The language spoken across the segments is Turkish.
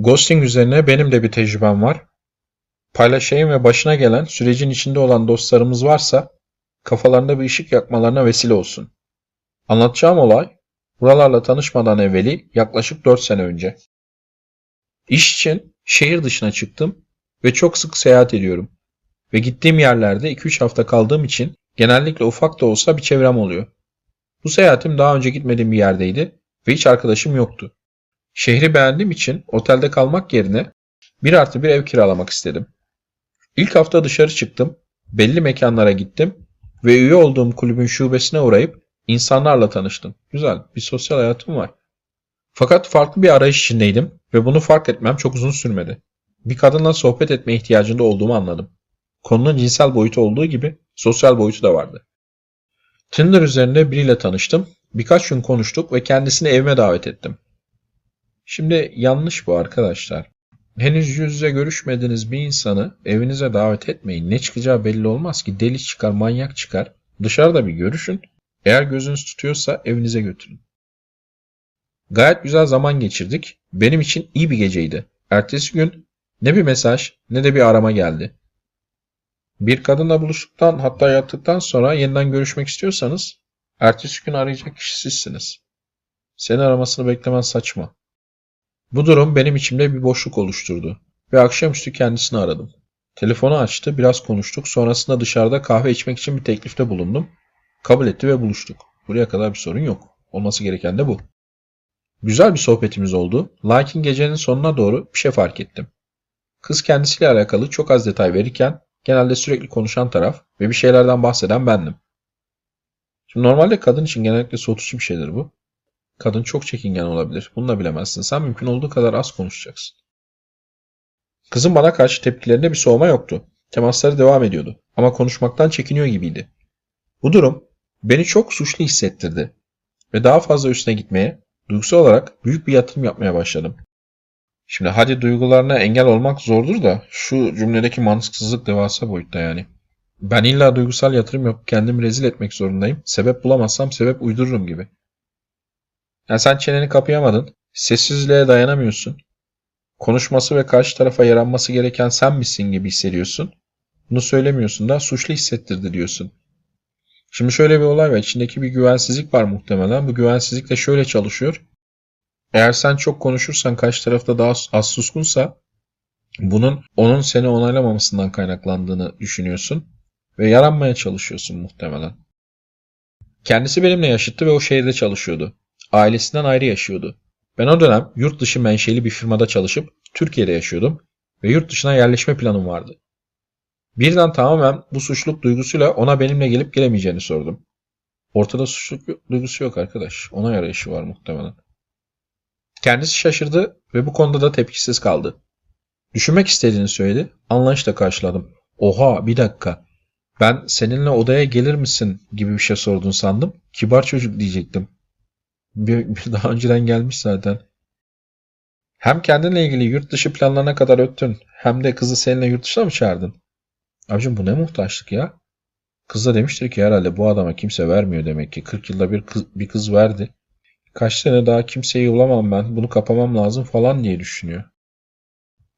Ghosting üzerine benim de bir tecrübem var. Paylaşayım ve başına gelen sürecin içinde olan dostlarımız varsa kafalarında bir ışık yakmalarına vesile olsun. Anlatacağım olay buralarla tanışmadan evveli yaklaşık 4 sene önce. İş için şehir dışına çıktım ve çok sık seyahat ediyorum. Ve gittiğim yerlerde 2-3 hafta kaldığım için genellikle ufak da olsa bir çevrem oluyor. Bu seyahatim daha önce gitmediğim bir yerdeydi ve hiç arkadaşım yoktu. Şehri beğendiğim için otelde kalmak yerine bir artı bir ev kiralamak istedim. İlk hafta dışarı çıktım, belli mekanlara gittim ve üye olduğum kulübün şubesine uğrayıp insanlarla tanıştım. Güzel, bir sosyal hayatım var. Fakat farklı bir arayış içindeydim ve bunu fark etmem çok uzun sürmedi. Bir kadınla sohbet etme ihtiyacında olduğumu anladım. Konunun cinsel boyutu olduğu gibi sosyal boyutu da vardı. Tinder üzerinde biriyle tanıştım. Birkaç gün konuştuk ve kendisini evime davet ettim. Şimdi yanlış bu arkadaşlar. Henüz yüz yüze görüşmediğiniz bir insanı evinize davet etmeyin. Ne çıkacağı belli olmaz ki. Deli çıkar, manyak çıkar. Dışarıda bir görüşün. Eğer gözünüz tutuyorsa evinize götürün. Gayet güzel zaman geçirdik. Benim için iyi bir geceydi. Ertesi gün ne bir mesaj ne de bir arama geldi. Bir kadınla buluştuktan hatta yattıktan sonra yeniden görüşmek istiyorsanız ertesi gün arayacak kişi sizsiniz. Seni aramasını beklemen saçma. Bu durum benim içimde bir boşluk oluşturdu ve akşamüstü kendisini aradım. Telefonu açtı, biraz konuştuk. Sonrasında dışarıda kahve içmek için bir teklifte bulundum. Kabul etti ve buluştuk. Buraya kadar bir sorun yok. Olması gereken de bu. Güzel bir sohbetimiz oldu. Lakin gecenin sonuna doğru bir şey fark ettim. Kız kendisiyle alakalı çok az detay verirken genelde sürekli konuşan taraf ve bir şeylerden bahseden bendim. Şimdi normalde kadın için genellikle soğutucu bir şeydir bu. Kadın çok çekingen olabilir. Bunu da bilemezsin. Sen mümkün olduğu kadar az konuşacaksın. Kızın bana karşı tepkilerinde bir soğuma yoktu. Temasları devam ediyordu. Ama konuşmaktan çekiniyor gibiydi. Bu durum beni çok suçlu hissettirdi. Ve daha fazla üstüne gitmeye, duygusal olarak büyük bir yatırım yapmaya başladım. Şimdi hadi duygularına engel olmak zordur da şu cümledeki mantıksızlık devasa boyutta yani. Ben illa duygusal yatırım yapıp kendimi rezil etmek zorundayım. Sebep bulamazsam sebep uydururum gibi. Yani sen çeneni kapayamadın. Sessizliğe dayanamıyorsun. Konuşması ve karşı tarafa yaranması gereken sen misin gibi hissediyorsun. Bunu söylemiyorsun da suçlu hissettirdi diyorsun. Şimdi şöyle bir olay var. İçindeki bir güvensizlik var muhtemelen. Bu güvensizlik de şöyle çalışıyor. Eğer sen çok konuşursan karşı tarafta daha az suskunsa bunun onun seni onaylamamasından kaynaklandığını düşünüyorsun ve yaranmaya çalışıyorsun muhtemelen. Kendisi benimle yaşıttı ve o şehirde çalışıyordu. Ailesinden ayrı yaşıyordu. Ben o dönem yurt dışı menşeli bir firmada çalışıp Türkiye'de yaşıyordum ve yurt dışına yerleşme planım vardı. Birden tamamen bu suçluluk duygusuyla ona benimle gelip gelemeyeceğini sordum. Ortada suçluluk duygusu yok arkadaş. Ona yarayışı var muhtemelen. Kendisi şaşırdı ve bu konuda da tepkisiz kaldı. Düşünmek istediğini söyledi. Anlayışla karşıladım. Oha bir dakika. Ben seninle odaya gelir misin gibi bir şey sordun sandım. Kibar çocuk diyecektim. Bir, bir daha önceden gelmiş zaten. Hem kendinle ilgili yurt dışı planlarına kadar öttün hem de kızı seninle yurt dışına mı çağırdın? Abicim bu ne muhtaçlık ya? Kız da demiştir ki herhalde bu adama kimse vermiyor demek ki. 40 yılda bir kız, bir kız verdi. Kaç sene daha kimseyi bulamam ben. Bunu kapamam lazım falan diye düşünüyor.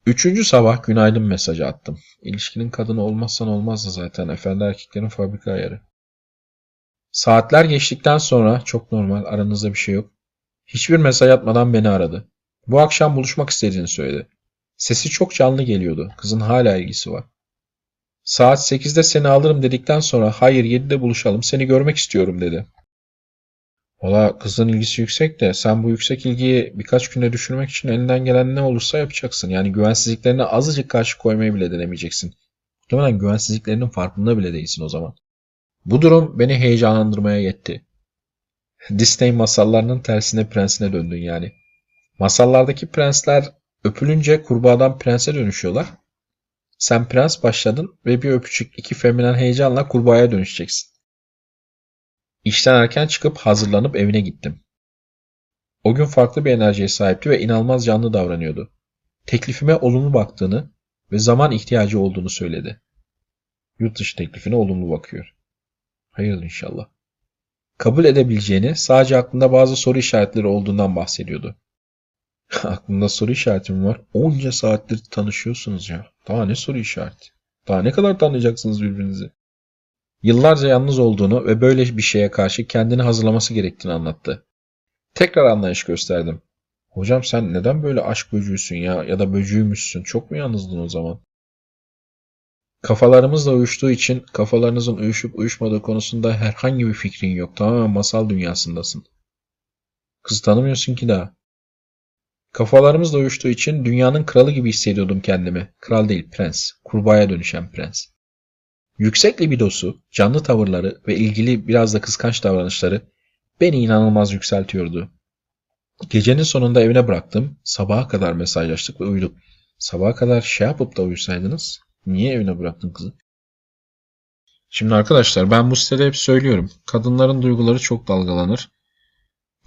Üçüncü sabah günaydın mesajı attım. İlişkinin kadını olmazsan olmazdı zaten. Efendi erkeklerin fabrika ayarı. Saatler geçtikten sonra çok normal aranızda bir şey yok. Hiçbir mesaj atmadan beni aradı. Bu akşam buluşmak istediğini söyledi. Sesi çok canlı geliyordu. Kızın hala ilgisi var. Saat 8'de seni alırım dedikten sonra hayır 7'de buluşalım seni görmek istiyorum dedi. Valla kızın ilgisi yüksek de sen bu yüksek ilgiyi birkaç günde düşürmek için elinden gelen ne olursa yapacaksın. Yani güvensizliklerine azıcık karşı koymayı bile denemeyeceksin. Muhtemelen güvensizliklerinin farkında bile değilsin o zaman. Bu durum beni heyecanlandırmaya yetti. Disney masallarının tersine prensine döndün yani. Masallardaki prensler öpülünce kurbağadan prense dönüşüyorlar. Sen prens başladın ve bir öpücük iki feminen heyecanla kurbağaya dönüşeceksin. İşten erken çıkıp hazırlanıp evine gittim. O gün farklı bir enerjiye sahipti ve inanılmaz canlı davranıyordu. Teklifime olumlu baktığını ve zaman ihtiyacı olduğunu söyledi. Yurt dışı teklifine olumlu bakıyor. Hayırdır inşallah. Kabul edebileceğini, sadece aklında bazı soru işaretleri olduğundan bahsediyordu. Aklımda soru işaretim var. Onca saattir tanışıyorsunuz ya. Daha ne soru işareti? Daha ne kadar tanıyacaksınız birbirinizi? Yıllarca yalnız olduğunu ve böyle bir şeye karşı kendini hazırlaması gerektiğini anlattı. Tekrar anlayış gösterdim. Hocam sen neden böyle aşk böcüğüsün ya ya da böcüğümüşsün? Çok mu yalnızdın o zaman? Kafalarımızla uyuştuğu için kafalarınızın uyuşup uyuşmadığı konusunda herhangi bir fikrin yok. Tamamen masal dünyasındasın. Kız tanımıyorsun ki daha. Kafalarımızla uyuştuğu için dünyanın kralı gibi hissediyordum kendimi. Kral değil, prens. Kurbağaya dönüşen prens. Yüksek libidosu, canlı tavırları ve ilgili biraz da kıskanç davranışları beni inanılmaz yükseltiyordu. Gecenin sonunda evine bıraktım. Sabaha kadar mesajlaştık ve uyuduk. Sabaha kadar şey yapıp da uyusaydınız. Niye evine bıraktın kızı? Şimdi arkadaşlar ben bu sitede hep söylüyorum. Kadınların duyguları çok dalgalanır.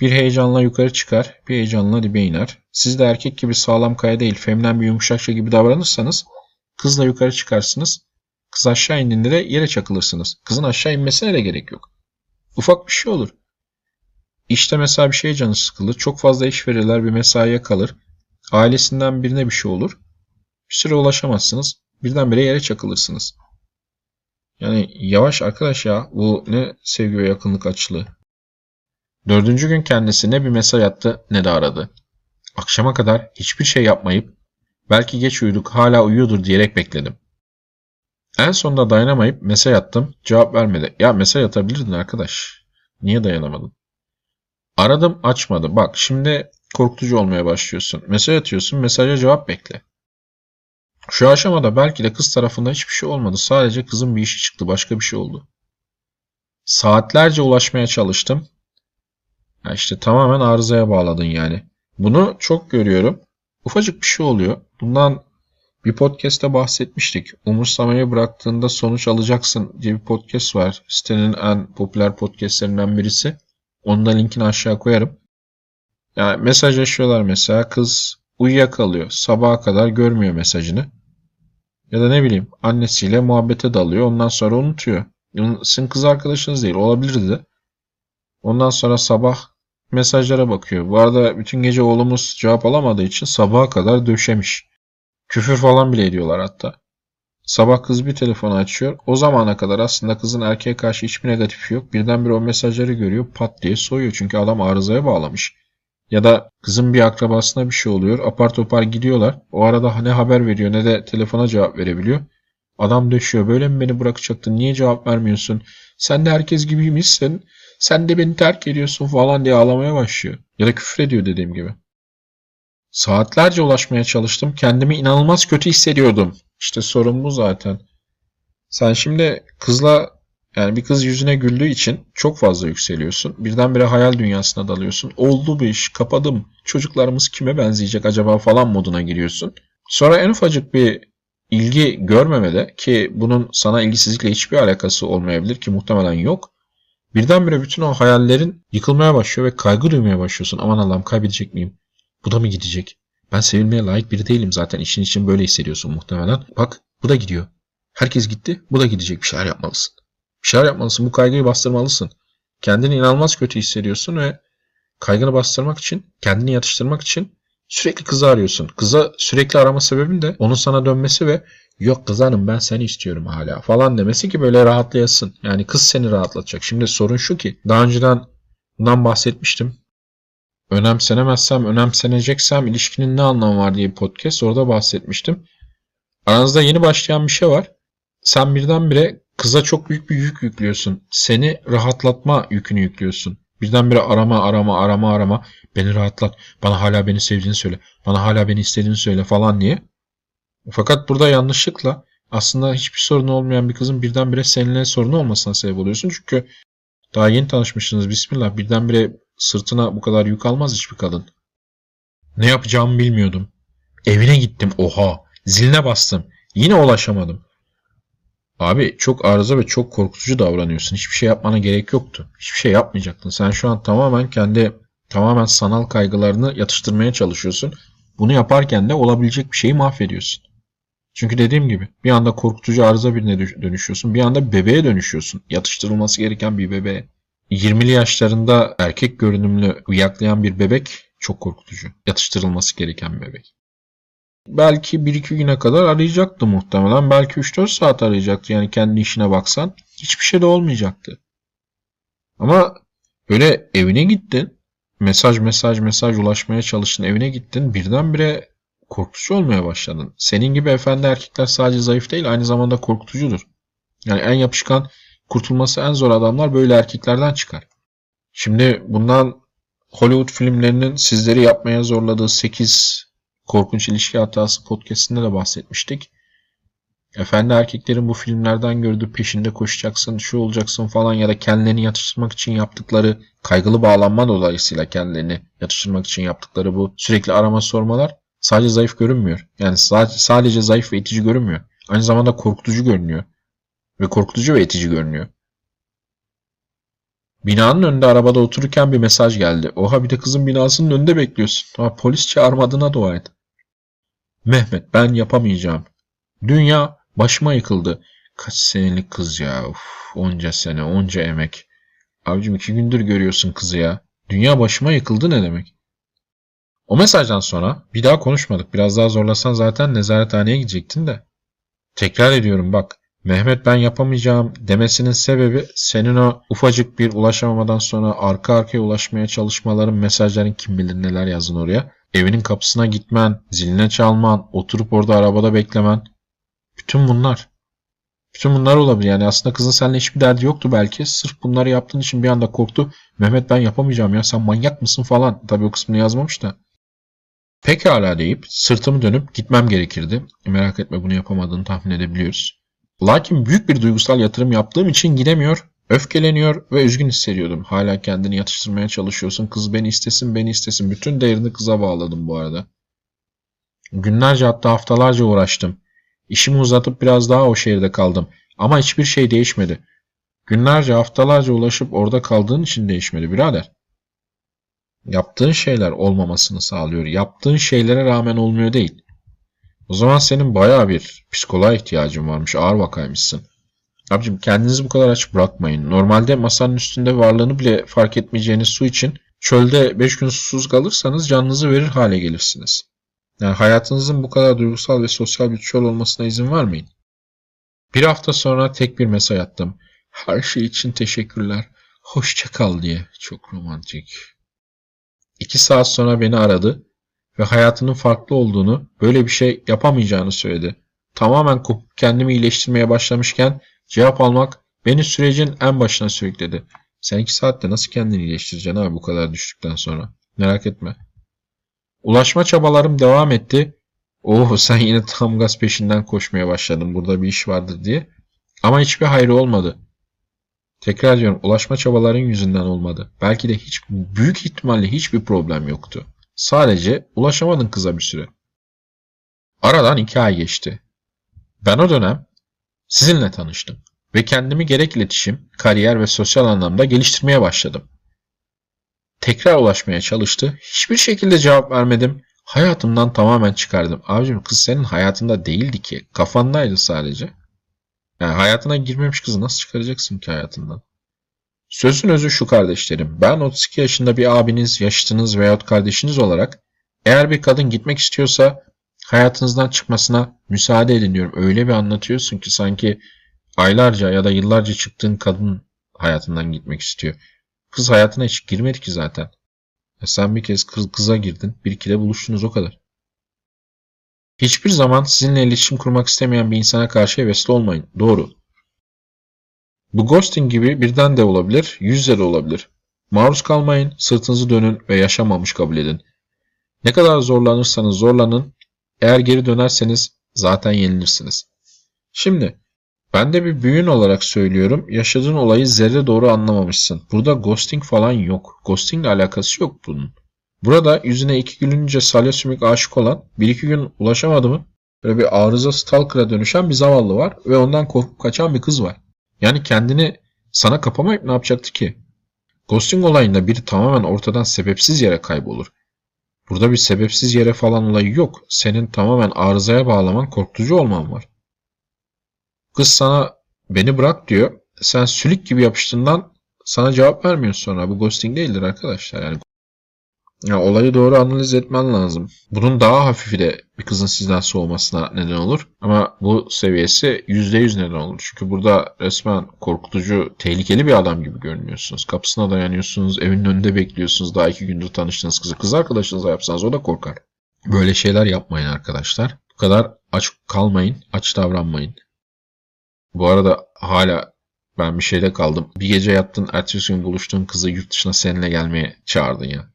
Bir heyecanla yukarı çıkar, bir heyecanla dibe iner. Siz de erkek gibi sağlam kaya değil, feminen bir yumuşakça gibi davranırsanız kızla yukarı çıkarsınız. Kız aşağı indiğinde de yere çakılırsınız. Kızın aşağı inmesine de gerek yok. Ufak bir şey olur. İşte mesela bir şeye canı sıkılır. Çok fazla iş verirler bir mesaiye kalır. Ailesinden birine bir şey olur. Bir süre ulaşamazsınız. Birdenbire yere çakılırsınız. Yani yavaş arkadaş ya. Bu ne sevgi ve yakınlık açlığı. Dördüncü gün kendisi ne bir mesaj attı ne de aradı. Akşama kadar hiçbir şey yapmayıp belki geç uyuduk hala uyuyordur diyerek bekledim. En sonunda dayanamayıp mesaj attım. Cevap vermedi. Ya mesaj atabilirdin arkadaş. Niye dayanamadın? Aradım açmadı. Bak şimdi korkutucu olmaya başlıyorsun. Mesaj atıyorsun. Mesaja cevap bekle. Şu aşamada belki de kız tarafında hiçbir şey olmadı. Sadece kızın bir işi çıktı. Başka bir şey oldu. Saatlerce ulaşmaya çalıştım. Ya işte tamamen arızaya bağladın yani. Bunu çok görüyorum. Ufacık bir şey oluyor. Bundan bir podcast'te bahsetmiştik. Umursamayı bıraktığında sonuç alacaksın diye bir podcast var. Sitenin en popüler podcastlerinden birisi. Onun da linkini aşağı koyarım. Yani mesajlaşıyorlar mesela. Kız uyuyakalıyor. Sabaha kadar görmüyor mesajını. Ya da ne bileyim annesiyle muhabbete dalıyor. Ondan sonra unutuyor. Sizin kız arkadaşınız değil. Olabilirdi de. Ondan sonra sabah mesajlara bakıyor. Bu arada bütün gece oğlumuz cevap alamadığı için sabaha kadar döşemiş. Küfür falan bile ediyorlar hatta. Sabah kız bir telefonu açıyor. O zamana kadar aslında kızın erkeğe karşı hiçbir negatifi yok. Birdenbire o mesajları görüyor. Pat diye soyuyor. Çünkü adam arızaya bağlamış. Ya da kızın bir akrabasına bir şey oluyor. Apar topar gidiyorlar. O arada ne haber veriyor ne de telefona cevap verebiliyor. Adam döşüyor. Böyle mi beni bırakacaktın? Niye cevap vermiyorsun? Sen de herkes gibiymişsin. Sen de beni terk ediyorsun falan diye ağlamaya başlıyor. Ya da küfür ediyor dediğim gibi. Saatlerce ulaşmaya çalıştım. Kendimi inanılmaz kötü hissediyordum. İşte sorun bu zaten. Sen şimdi kızla yani bir kız yüzüne güldüğü için çok fazla yükseliyorsun. Birdenbire hayal dünyasına dalıyorsun. Oldu bu iş, kapadım. Çocuklarımız kime benzeyecek acaba falan moduna giriyorsun. Sonra en ufacık bir ilgi görmemede ki bunun sana ilgisizlikle hiçbir alakası olmayabilir ki muhtemelen yok. Birdenbire bütün o hayallerin yıkılmaya başlıyor ve kaygı duymaya başlıyorsun. Aman Allah'ım kaybedecek miyim? Bu da mı gidecek? Ben sevilmeye layık biri değilim zaten. İşin için böyle hissediyorsun muhtemelen. Bak bu da gidiyor. Herkes gitti. Bu da gidecek. Bir şeyler yapmalısın. Bir şeyler yapmalısın. Bu kaygıyı bastırmalısın. Kendini inanılmaz kötü hissediyorsun ve kaygını bastırmak için, kendini yatıştırmak için sürekli kızı arıyorsun. Kıza sürekli arama sebebin de onun sana dönmesi ve yok kız hanım ben seni istiyorum hala falan demesi ki böyle rahatlayasın. Yani kız seni rahatlatacak. Şimdi sorun şu ki daha önceden bundan bahsetmiştim. Önemsenemezsem, önemseneceksem ilişkinin ne anlamı var diye bir podcast orada bahsetmiştim. Aranızda yeni başlayan bir şey var. Sen birdenbire kıza çok büyük bir yük yüklüyorsun. Seni rahatlatma yükünü yüklüyorsun. Birdenbire arama arama arama arama beni rahatlat. Bana hala beni sevdiğini söyle. Bana hala beni istediğini söyle falan diye. Fakat burada yanlışlıkla aslında hiçbir sorun olmayan bir kızın birdenbire seninle sorunu olmasına sebep oluyorsun. Çünkü daha yeni tanışmışsınız bismillah birdenbire sırtına bu kadar yük almaz hiçbir kadın. Ne yapacağımı bilmiyordum. Evine gittim oha. Ziline bastım. Yine ulaşamadım. Abi çok arıza ve çok korkutucu davranıyorsun. Hiçbir şey yapmana gerek yoktu. Hiçbir şey yapmayacaktın. Sen şu an tamamen kendi tamamen sanal kaygılarını yatıştırmaya çalışıyorsun. Bunu yaparken de olabilecek bir şeyi mahvediyorsun. Çünkü dediğim gibi bir anda korkutucu arıza birine dönüşüyorsun. Bir anda bebeğe dönüşüyorsun. Yatıştırılması gereken bir bebeğe. 20'li yaşlarında erkek görünümlü uyaklayan bir bebek çok korkutucu. Yatıştırılması gereken bebek. Belki 1-2 güne kadar arayacaktı muhtemelen. Belki 3-4 saat arayacaktı. Yani kendi işine baksan. Hiçbir şey de olmayacaktı. Ama böyle evine gittin. Mesaj mesaj mesaj ulaşmaya çalıştın. Evine gittin. Birdenbire korkutucu olmaya başladın. Senin gibi efendi erkekler sadece zayıf değil aynı zamanda korkutucudur. Yani en yapışkan kurtulması en zor adamlar böyle erkeklerden çıkar. Şimdi bundan Hollywood filmlerinin sizleri yapmaya zorladığı 8 korkunç ilişki hatası podcastinde de bahsetmiştik. Efendi erkeklerin bu filmlerden gördüğü peşinde koşacaksın, şu olacaksın falan ya da kendilerini yatıştırmak için yaptıkları kaygılı bağlanma dolayısıyla kendilerini yatıştırmak için yaptıkları bu sürekli arama sormalar sadece zayıf görünmüyor. Yani sadece, zayıf ve itici görünmüyor. Aynı zamanda korkutucu görünüyor. Ve korkutucu ve itici görünüyor. Binanın önünde arabada otururken bir mesaj geldi. Oha bir de kızın binasının önünde bekliyorsun. Ama polis çağırmadığına dua et. Mehmet ben yapamayacağım. Dünya başıma yıkıldı. Kaç senelik kız ya. Uf, onca sene, onca emek. Abicim iki gündür görüyorsun kızı ya. Dünya başıma yıkıldı ne demek? O mesajdan sonra bir daha konuşmadık. Biraz daha zorlasan zaten nezarethaneye gidecektin de. Tekrar ediyorum bak. Mehmet ben yapamayacağım demesinin sebebi senin o ufacık bir ulaşamamadan sonra arka arkaya ulaşmaya çalışmaların, mesajların kim bilir neler yazın oraya. Evinin kapısına gitmen, ziline çalman, oturup orada arabada beklemen. Bütün bunlar. Bütün bunlar olabilir. Yani aslında kızın seninle hiçbir derdi yoktu belki. Sırf bunları yaptığın için bir anda korktu. Mehmet ben yapamayacağım ya sen manyak mısın falan. Tabii o kısmını yazmamış da. Pekala deyip sırtımı dönüp gitmem gerekirdi. Merak etme bunu yapamadığını tahmin edebiliyoruz. Lakin büyük bir duygusal yatırım yaptığım için gidemiyor, öfkeleniyor ve üzgün hissediyordum. Hala kendini yatıştırmaya çalışıyorsun. Kız beni istesin, beni istesin. Bütün değerini kıza bağladım bu arada. Günlerce hatta haftalarca uğraştım. İşimi uzatıp biraz daha o şehirde kaldım. Ama hiçbir şey değişmedi. Günlerce haftalarca ulaşıp orada kaldığın için değişmedi birader. Yaptığın şeyler olmamasını sağlıyor. Yaptığın şeylere rağmen olmuyor değil. O zaman senin baya bir psikoloğa ihtiyacın varmış. Ağır vakaymışsın. Abicim kendinizi bu kadar aç bırakmayın. Normalde masanın üstünde varlığını bile fark etmeyeceğiniz su için çölde 5 gün susuz kalırsanız canınızı verir hale gelirsiniz. Yani hayatınızın bu kadar duygusal ve sosyal bir çöl olmasına izin vermeyin. Bir hafta sonra tek bir mesaj attım. Her şey için teşekkürler. Hoşça kal diye. Çok romantik. İki saat sonra beni aradı ve hayatının farklı olduğunu, böyle bir şey yapamayacağını söyledi. Tamamen kopup kendimi iyileştirmeye başlamışken cevap almak beni sürecin en başına sürükledi. Sen iki saatte nasıl kendini iyileştireceksin abi bu kadar düştükten sonra? Merak etme. Ulaşma çabalarım devam etti. Oh sen yine tam gaz peşinden koşmaya başladın burada bir iş vardır diye. Ama hiçbir hayrı olmadı. Tekrar diyorum ulaşma çabaların yüzünden olmadı. Belki de hiç büyük ihtimalle hiçbir problem yoktu. Sadece ulaşamadın kıza bir süre. Aradan iki ay geçti. Ben o dönem sizinle tanıştım ve kendimi gerek iletişim, kariyer ve sosyal anlamda geliştirmeye başladım. Tekrar ulaşmaya çalıştı. Hiçbir şekilde cevap vermedim. Hayatımdan tamamen çıkardım. Abicim kız senin hayatında değildi ki. Kafandaydı sadece. Yani hayatına girmemiş kızı nasıl çıkaracaksın ki hayatından? Sözün özü şu kardeşlerim. Ben 32 yaşında bir abiniz, yaşıtınız veyahut kardeşiniz olarak eğer bir kadın gitmek istiyorsa hayatınızdan çıkmasına müsaade edin diyorum. Öyle bir anlatıyorsun ki sanki aylarca ya da yıllarca çıktığın kadın hayatından gitmek istiyor. Kız hayatına hiç girmedi ki zaten. Ya sen bir kez kız, kıza girdin, bir iki de buluştunuz o kadar. Hiçbir zaman sizinle iletişim kurmak istemeyen bir insana karşı hevesli olmayın. Doğru. Bu ghosting gibi birden de olabilir, yüzle de olabilir. Maruz kalmayın, sırtınızı dönün ve yaşamamış kabul edin. Ne kadar zorlanırsanız zorlanın, eğer geri dönerseniz zaten yenilirsiniz. Şimdi, ben de bir büyün olarak söylüyorum, yaşadığın olayı zerre doğru anlamamışsın. Burada ghosting falan yok. Ghosting ile alakası yok bunun. Burada yüzüne iki gülünce salya sümük aşık olan, bir iki gün ulaşamadı mı, böyle bir arıza stalker'a dönüşen bir zavallı var ve ondan korkup kaçan bir kız var. Yani kendini sana kapamayıp ne yapacaktı ki? Ghosting olayında biri tamamen ortadan sebepsiz yere kaybolur. Burada bir sebepsiz yere falan olayı yok. Senin tamamen arızaya bağlaman korkutucu olman var. Kız sana beni bırak diyor. Sen sülük gibi yapıştığından sana cevap vermiyor sonra. Bu ghosting değildir arkadaşlar. Yani ya olayı doğru analiz etmen lazım. Bunun daha hafifi de bir kızın sizden soğumasına neden olur. Ama bu seviyesi %100 neden olur. Çünkü burada resmen korkutucu, tehlikeli bir adam gibi görünüyorsunuz. Kapısına dayanıyorsunuz, evinin önünde bekliyorsunuz. Daha iki gündür tanıştığınız kızı. Kız arkadaşınıza yapsanız o da korkar. Böyle şeyler yapmayın arkadaşlar. Bu kadar aç kalmayın, aç davranmayın. Bu arada hala ben bir şeyde kaldım. Bir gece yattın, ertesi gün buluştuğun kızı yurt dışına seninle gelmeye çağırdın ya.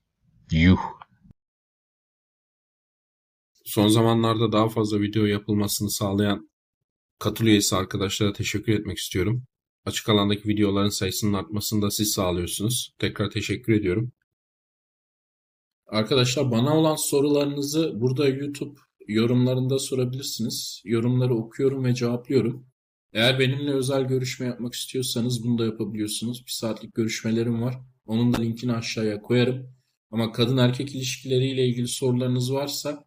Yuh. Son zamanlarda daha fazla video yapılmasını sağlayan katıl üyesi arkadaşlara teşekkür etmek istiyorum. Açık alandaki videoların sayısının artmasını da siz sağlıyorsunuz. Tekrar teşekkür ediyorum. Arkadaşlar bana olan sorularınızı burada YouTube yorumlarında sorabilirsiniz. Yorumları okuyorum ve cevaplıyorum. Eğer benimle özel görüşme yapmak istiyorsanız bunu da yapabiliyorsunuz. Bir saatlik görüşmelerim var. Onun da linkini aşağıya koyarım. Ama kadın erkek ilişkileriyle ilgili sorularınız varsa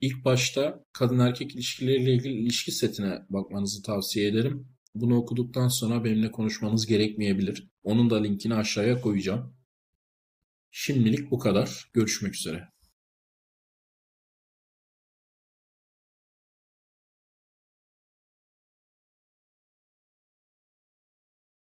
ilk başta kadın erkek ilişkileriyle ilgili ilişki setine bakmanızı tavsiye ederim. Bunu okuduktan sonra benimle konuşmanız gerekmeyebilir. Onun da linkini aşağıya koyacağım. Şimdilik bu kadar. Görüşmek üzere.